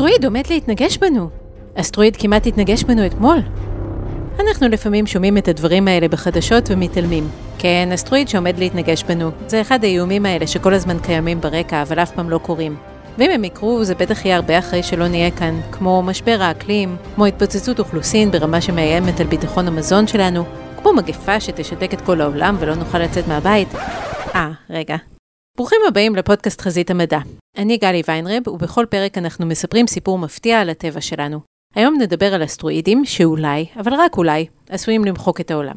אסטרואיד עומד להתנגש בנו. אסטרואיד כמעט התנגש בנו אתמול. אנחנו לפעמים שומעים את הדברים האלה בחדשות ומתעלמים. כן, אסטרואיד שעומד להתנגש בנו. זה אחד האיומים האלה שכל הזמן קיימים ברקע, אבל אף פעם לא קורים. ואם הם יקרו, זה בטח יהיה הרבה אחרי שלא נהיה כאן, כמו משבר האקלים, כמו התפוצצות אוכלוסין ברמה שמאיימת על ביטחון המזון שלנו, כמו מגפה שתשתק את כל העולם ולא נוכל לצאת מהבית. אה, רגע. ברוכים הבאים לפודקאסט חזית המדע. אני גלי ויינרב, ובכל פרק אנחנו מספרים סיפור מפתיע על הטבע שלנו. היום נדבר על אסטרואידים שאולי, אבל רק אולי, עשויים למחוק את העולם.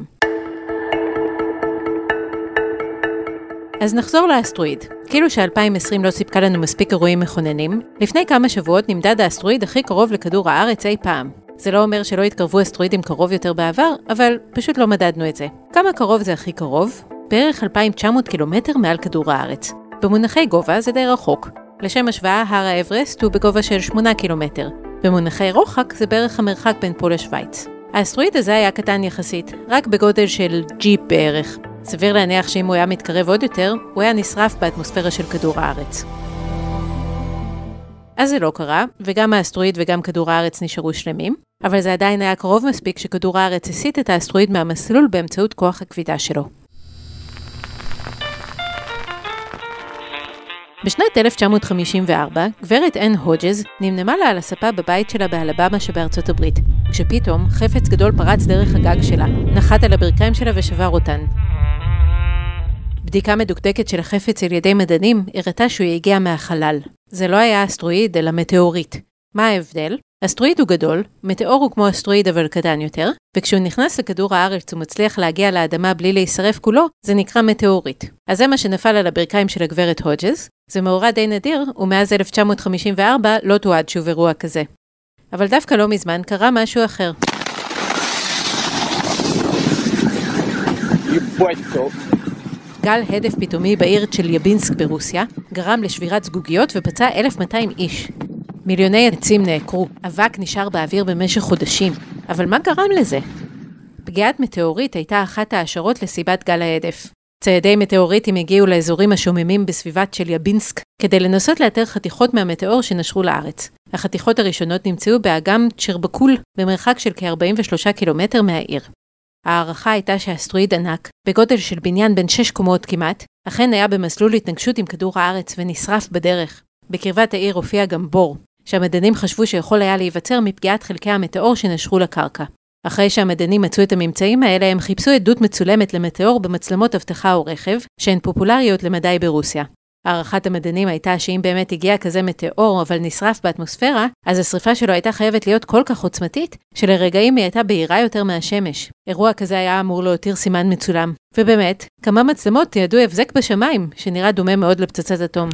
אז נחזור לאסטרואיד. כאילו ש-2020 לא סיפקה לנו מספיק אירועים מכוננים, לפני כמה שבועות נמדד האסטרואיד הכי קרוב לכדור הארץ אי פעם. זה לא אומר שלא התקרבו אסטרואידים קרוב יותר בעבר, אבל פשוט לא מדדנו את זה. כמה קרוב זה הכי קרוב? בערך 2,900 קילומטר מעל כדור הארץ. במונחי גובה זה די רחוק. לשם השוואה, הר האברסט הוא בגובה של 8 קילומטר. במונחי רוחק זה בערך המרחק בין פה לשוויץ. האסטרואיד הזה היה קטן יחסית, רק בגודל של ג'יפ בערך. סביר להניח שאם הוא היה מתקרב עוד יותר, הוא היה נשרף באטמוספירה של כדור הארץ. אז זה לא קרה, וגם האסטרואיד וגם כדור הארץ נשארו שלמים, אבל זה עדיין היה קרוב מספיק שכדור הארץ הסיט את האסטרואיד מהמסלול באמצעות כוח הכבידה שלו. בשנת 1954, גברת אן הוג'ז נמנמה לה על הספה בבית שלה באלבמה שבארצות הברית, כשפתאום חפץ גדול פרץ דרך הגג שלה, נחת על הברכיים שלה ושבר אותן. בדיקה מדוקדקת של החפץ על ידי מדענים הראתה שהוא הגיע מהחלל. זה לא היה אסטרואיד, אלא מטאוריט. מה ההבדל? אסטרואיד הוא גדול, מטאור הוא כמו אסטרואיד אבל קטן יותר, וכשהוא נכנס לכדור הארץ ומצליח להגיע לאדמה בלי להישרף כולו, זה נקרא מטאוריט. אז זה מה שנפל על הברכיים של הגברת הוג'ז, זה מאורע די נדיר, ומאז 1954 לא תועד שוב אירוע כזה. אבל דווקא לא מזמן קרה משהו אחר. גל הדף פתאומי בעיר צ'ליאבינסק ברוסיה גרם לשבירת זגוגיות ופצע 1,200 איש. מיליוני עצים נעקרו, אבק נשאר באוויר במשך חודשים. אבל מה גרם לזה? פגיעת מטאוריט הייתה אחת ההשערות לסיבת גל ההדף. ציידי מטאוריטים הגיעו לאזורים השוממים בסביבת צ'ליאבינסק כדי לנסות לאתר חתיכות מהמטאור שנשרו לארץ. החתיכות הראשונות נמצאו באגם צ'רבקול במרחק של כ-43 קילומטר מהעיר. ההערכה הייתה שאסטרואיד ענק, בגודל של בניין בן 6 קומות כמעט, אכן היה במסלול התנגשות עם כדור הארץ ונשרף בדרך. בקרבת העיר הופיע גם בור, שהמדענים חשבו שיכול היה להיווצר מפגיעת חלקי המטאור שנשרו לקרקע. אחרי שהמדענים מצאו את הממצאים האלה, הם חיפשו עדות מצולמת למטאור במצלמות אבטחה או רכב, שהן פופולריות למדי ברוסיה. הערכת המדענים הייתה שאם באמת הגיע כזה מטאור אבל נשרף באטמוספירה, אז השרפה שלו הייתה חייבת להיות כל כך עוצמתית, שלרגעים היא הייתה בהירה יותר מהשמש. אירוע כזה היה אמור להותיר סימן מצולם. ובאמת, כמה מצלמות תיעדו הבזק בשמיים, שנראה דומה מאוד לפצצת אטום.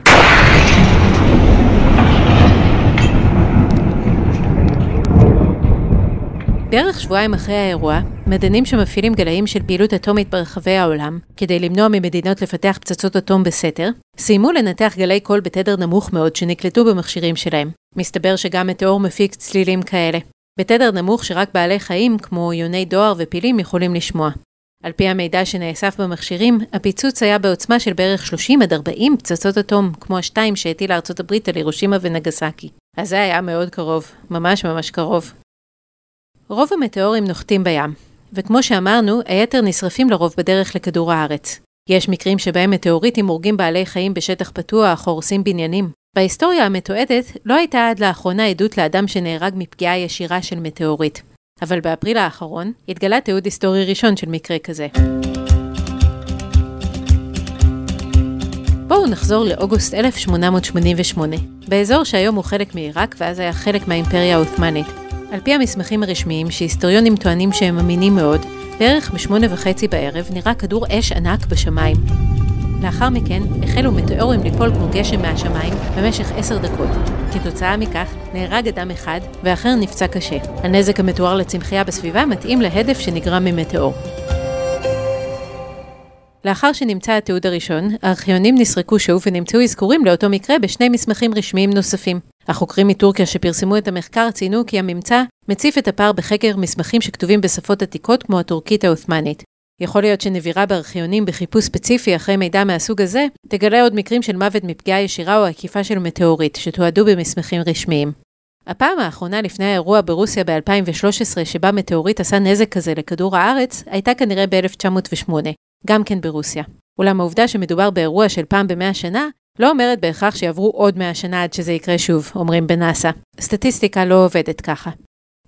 בערך שבועיים אחרי האירוע, מדענים שמפעילים גלאים של פעילות אטומית ברחבי העולם, כדי למנוע ממדינות לפתח פצצות אטום בסתר, סיימו לנתח גלי קול בתדר נמוך מאוד שנקלטו במכשירים שלהם. מסתבר שגם מטאור מפיק צלילים כאלה. בתדר נמוך שרק בעלי חיים, כמו יוני דואר ופילים, יכולים לשמוע. על פי המידע שנאסף במכשירים, הפיצוץ היה בעוצמה של בערך 30 עד 40 פצצות אטום, כמו השתיים שהטילה ארצות הברית על הירושימה ונגסקי. אז זה היה מאוד קרוב, ממש ממש קרוב. רוב המטאורים נוחתים בים, וכמו שאמרנו, היתר נשרפים לרוב בדרך לכדור הארץ. יש מקרים שבהם מטאוריטים הורגים בעלי חיים בשטח פתוח או הורסים בניינים. בהיסטוריה המתועדת לא הייתה עד לאחרונה עדות לאדם שנהרג מפגיעה ישירה של מטאוריט. אבל באפריל האחרון התגלה תיעוד היסטורי ראשון של מקרה כזה. בואו נחזור לאוגוסט 1888, באזור שהיום הוא חלק מעיראק ואז היה חלק מהאימפריה העות'מאנית. על פי המסמכים הרשמיים, שהיסטוריונים טוענים שהם אמינים מאוד, בערך בשמונה וחצי בערב נראה כדור אש ענק בשמיים. לאחר מכן החלו מטאורים ליפול כמו גשם מהשמיים במשך עשר דקות. כתוצאה מכך נהרג אדם אחד ואחר נפצע קשה. הנזק המתואר לצמחייה בסביבה מתאים להדף שנגרם ממטאור. לאחר שנמצא התיעוד הראשון, הארכיונים נסרקו שוב ונמצאו אזכורים לאותו מקרה בשני מסמכים רשמיים נוספים. החוקרים מטורקיה שפרסמו את המחקר ציינו כי הממצא מציף את הפער בחקר מסמכים שכתובים בשפות עתיקות כמו הטורקית העות'מאנית. יכול להיות שנבירה בארכיונים בחיפוש ספציפי אחרי מידע מהסוג הזה, תגלה עוד מקרים של מוות מפגיעה ישירה או עקיפה של מטאורית, שתועדו במסמכים רשמיים. הפעם האחרונה לפני האירוע ברוסיה ב-2013, שבה מטאוריט עשה נזק כזה לכדור הארץ, הייתה כנראה ב-1908, גם כן ברוסיה. אולם העובדה שמדובר באירוע של פעם במאה שנה, לא אומרת בהכרח שיעברו עוד מאה שנה עד שזה יקרה שוב, אומרים בנאסא. סטטיסטיקה לא עובדת ככה.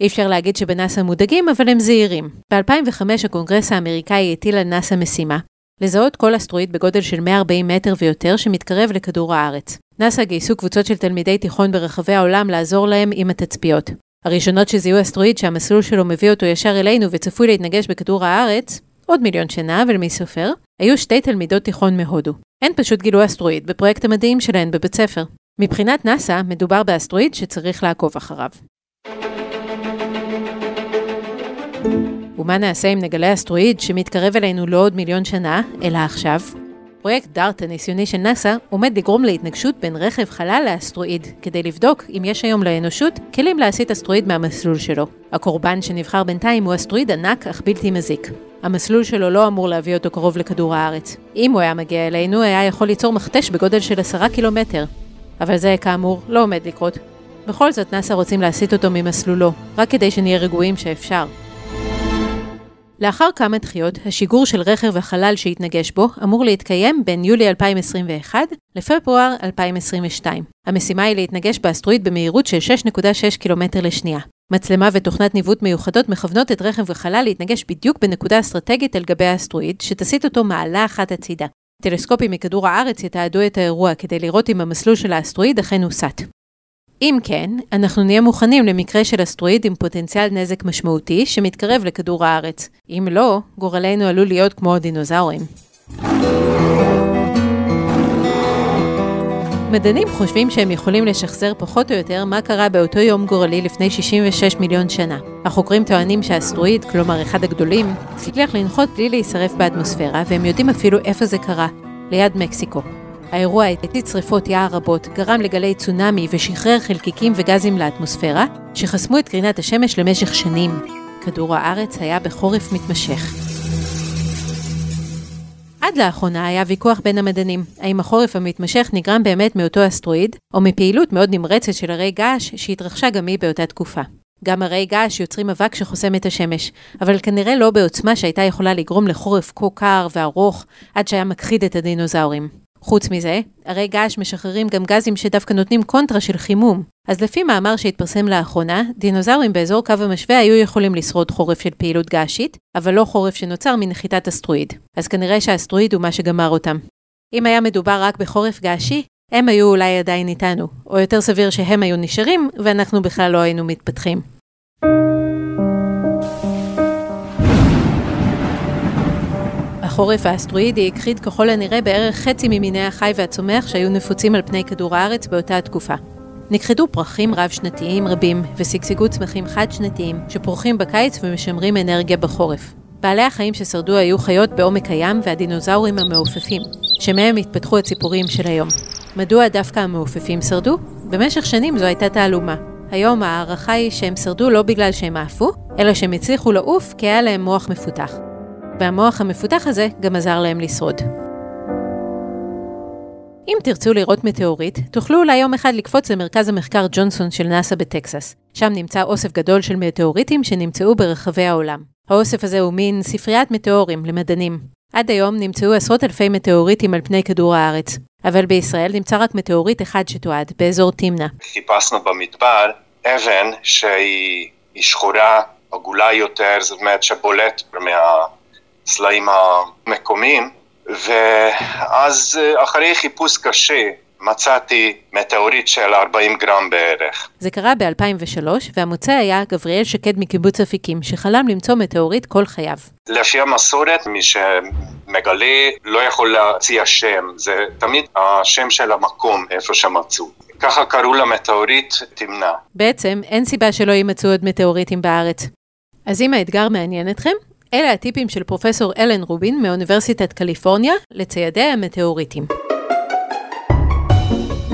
אי אפשר להגיד שבנאסא מודאגים, אבל הם זהירים. ב-2005 הקונגרס האמריקאי הטיל על נאסא משימה, לזהות כל אסטרואיד בגודל של 140 מטר ויותר שמתקרב לכדור הארץ. נאס"א גייסו קבוצות של תלמידי תיכון ברחבי העולם לעזור להם עם התצפיות. הראשונות שזיהו אסטרואיד שהמסלול שלו מביא אותו ישר אלינו וצפוי להתנגש בכדור הארץ, עוד מיליון שנה, אבל מי סופר, היו שתי תלמידות תיכון מהודו. הן פשוט גילו אסטרואיד בפרויקט המדהים שלהן בבית ספר. מבחינת נאס"א, מדובר באסטרואיד שצריך לעקוב אחריו. ומה נעשה אם נגלה אסטרואיד שמתקרב אלינו לא עוד מיליון שנה, אלא עכשיו? פרויקט דארט הניסיוני של נאס"א עומד לגרום להתנגשות בין רכב חלל לאסטרואיד, כדי לבדוק אם יש היום לאנושות כלים להסיט אסטרואיד מהמסלול שלו. הקורבן שנבחר בינתיים הוא אסטרואיד ענק אך בלתי מזיק. המסלול שלו לא אמור להביא אותו קרוב לכדור הארץ. אם הוא היה מגיע אלינו, היה יכול ליצור מכתש בגודל של עשרה קילומטר. אבל זה, כאמור, לא עומד לקרות. בכל זאת, נאס"א רוצים להסיט אותו ממסלולו, רק כדי שנהיה רגועים שאפשר. לאחר כמה דחיות, השיגור של רכב החלל שהתנגש בו אמור להתקיים בין יולי 2021 לפברואר 2022. המשימה היא להתנגש באסטרואיד במהירות של 6.6 קילומטר לשנייה. מצלמה ותוכנת ניווט מיוחדות מכוונות את רכב החלל להתנגש בדיוק בנקודה אסטרטגית על גבי האסטרואיד, שתסיט אותו מעלה אחת הצידה. טלסקופים מכדור הארץ יתעדו את האירוע כדי לראות אם המסלול של האסטרואיד אכן הוסט. אם כן, אנחנו נהיה מוכנים למקרה של אסטרואיד עם פוטנציאל נזק משמעותי שמתקרב לכדור הארץ. אם לא, גורלנו עלול להיות כמו דינוזאורים. מדענים חושבים שהם יכולים לשחזר פחות או יותר מה קרה באותו יום גורלי לפני 66 מיליון שנה. החוקרים טוענים שהאסטרואיד, כלומר אחד הגדולים, הצליח לנחות בלי להישרף באטמוספירה, והם יודעים אפילו איפה זה קרה, ליד מקסיקו. האירוע הטיט שרפות יער רבות, גרם לגלי צונאמי ושחרר חלקיקים וגזים לאטמוספירה, שחסמו את קרינת השמש למשך שנים. כדור הארץ היה בחורף מתמשך. עד לאחרונה היה ויכוח בין המדענים, האם החורף המתמשך נגרם באמת מאותו אסטרואיד, או מפעילות מאוד נמרצת של הרי געש שהתרחשה גם היא באותה תקופה. גם הרי געש יוצרים אבק שחוסם את השמש, אבל כנראה לא בעוצמה שהייתה יכולה לגרום לחורף כה קר וארוך, עד שהיה מכחיד את הדינוזאורים. חוץ מזה, הרי געש משחררים גם גזים שדווקא נותנים קונטרה של חימום. אז לפי מאמר שהתפרסם לאחרונה, דינוזאורים באזור קו המשווה היו יכולים לשרוד חורף של פעילות געשית, אבל לא חורף שנוצר מנחיתת אסטרואיד. אז כנראה שהאסטרואיד הוא מה שגמר אותם. אם היה מדובר רק בחורף געשי, הם היו אולי עדיין איתנו, או יותר סביר שהם היו נשארים, ואנחנו בכלל לא היינו מתפתחים. החורף האסטרואידי הכחיד ככל הנראה בערך חצי ממיני החי והצומח שהיו נפוצים על פני כדור הארץ באותה התקופה. נכחדו פרחים רב-שנתיים רבים ושגשגו צמחים חד-שנתיים שפורחים בקיץ ומשמרים אנרגיה בחורף. בעלי החיים ששרדו היו חיות בעומק הים והדינוזאורים המעופפים, שמהם התפתחו הציפורים של היום. מדוע דווקא המעופפים שרדו? במשך שנים זו הייתה תעלומה. היום ההערכה היא שהם שרדו לא בגלל שהם עפו, אלא שהם הצליחו לעוף כי היה להם מוח מפותח. והמוח המפותח הזה גם עזר להם לשרוד. אם תרצו לראות מטאורית, תוכלו אולי יום אחד לקפוץ למרכז המחקר ג'ונסון של נאס"א בטקסס. שם נמצא אוסף גדול של מטאוריטים שנמצאו ברחבי העולם. האוסף הזה הוא מין ספריית מטאורים למדענים. עד היום נמצאו עשרות אלפי מטאוריטים על פני כדור הארץ, אבל בישראל נמצא רק מטאוריט אחד שתועד, באזור תמנע. חיפשנו במדבר אבן שהיא שחורה, עגולה יותר, זאת אומרת שבולט מה... הסלעים המקומיים, ואז אחרי חיפוש קשה מצאתי מטאורית של 40 גרם בערך. זה קרה ב-2003, והמוצא היה גבריאל שקד מקיבוץ אפיקים, שחלם למצוא מטאורית כל חייו. לפי המסורת, מי שמגלה לא יכול להציע שם, זה תמיד השם של המקום, איפה שמצאו. ככה קראו למטאורית תמנע. בעצם, אין סיבה שלא יימצאו עוד מטאוריטים בארץ. אז אם האתגר מעניין אתכם, אלה הטיפים של פרופסור אלן רובין מאוניברסיטת קליפורניה לציידי המטאוריטים.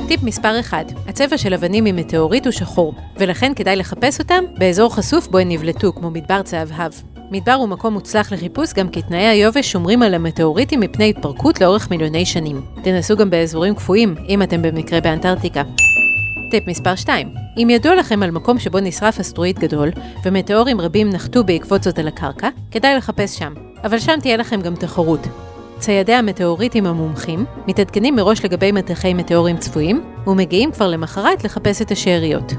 טיפ מספר 1, הצבע של אבנים ממטאוריט הוא שחור, ולכן כדאי לחפש אותם באזור חשוף בו הן נבלטו, כמו מדבר צהבהב. מדבר הוא מקום מוצלח לחיפוש גם כי תנאי היובש שומרים על המטאוריטים מפני התפרקות לאורך מיליוני שנים. תנסו גם באזורים קפואים, אם אתם במקרה באנטארקטיקה. טיפ מספר 2 אם ידוע לכם על מקום שבו נשרף אסטרואיד גדול, ומטאורים רבים נחתו בעקבות זאת על הקרקע, כדאי לחפש שם. אבל שם תהיה לכם גם תחרות. ציידי המטאוריטים המומחים מתעדכנים מראש לגבי מטחי מטאורים צפויים, ומגיעים כבר למחרת לחפש את השאריות.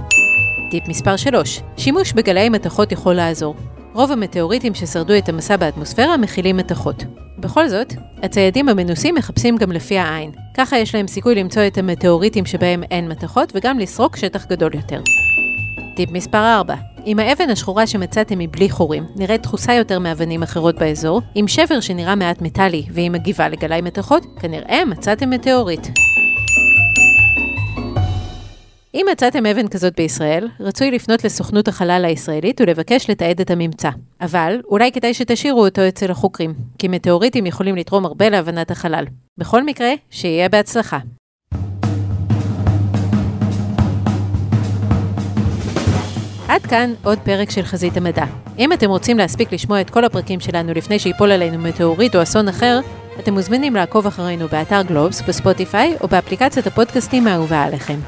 טיפ מספר 3 שימוש בגלאי מתכות יכול לעזור. רוב המטאוריטים ששרדו את המסע באטמוספירה מכילים מתכות. בכל זאת, הציידים המנוסים מחפשים גם לפי העין. ככה יש להם סיכוי למצוא את המטאוריטים שבהם אין מתכות וגם לסרוק שטח גדול יותר. טיפ מספר 4 אם האבן השחורה שמצאתם היא בלי חורים, נראית דחוסה יותר מאבנים אחרות באזור, עם שבר שנראה מעט מטאלי והיא מגיבה לגלאי מתכות, כנראה מצאתם מטאורית. אם מצאתם אבן כזאת בישראל, רצוי לפנות לסוכנות החלל הישראלית ולבקש לתעד את הממצא. אבל אולי כדאי שתשאירו אותו אצל החוקרים, כי מטאוריטים יכולים לתרום הרבה להבנת החלל. בכל מקרה, שיהיה בהצלחה. עד כאן עוד פרק של חזית המדע. אם אתם רוצים להספיק לשמוע את כל הפרקים שלנו לפני שיפול עלינו מטאוריט או אסון אחר, אתם מוזמנים לעקוב אחרינו באתר גלובס, בספוטיפיי או באפליקציית הפודקאסטים האהובה עליכם.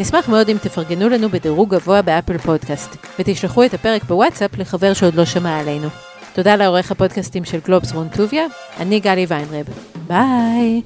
נשמח מאוד אם תפרגנו לנו בדירוג גבוה באפל פודקאסט, ותשלחו את הפרק בוואטסאפ לחבר שעוד לא שמע עלינו. תודה לעורך הפודקאסטים של גלובס רון טוביה, אני גלי ויינרב. ביי!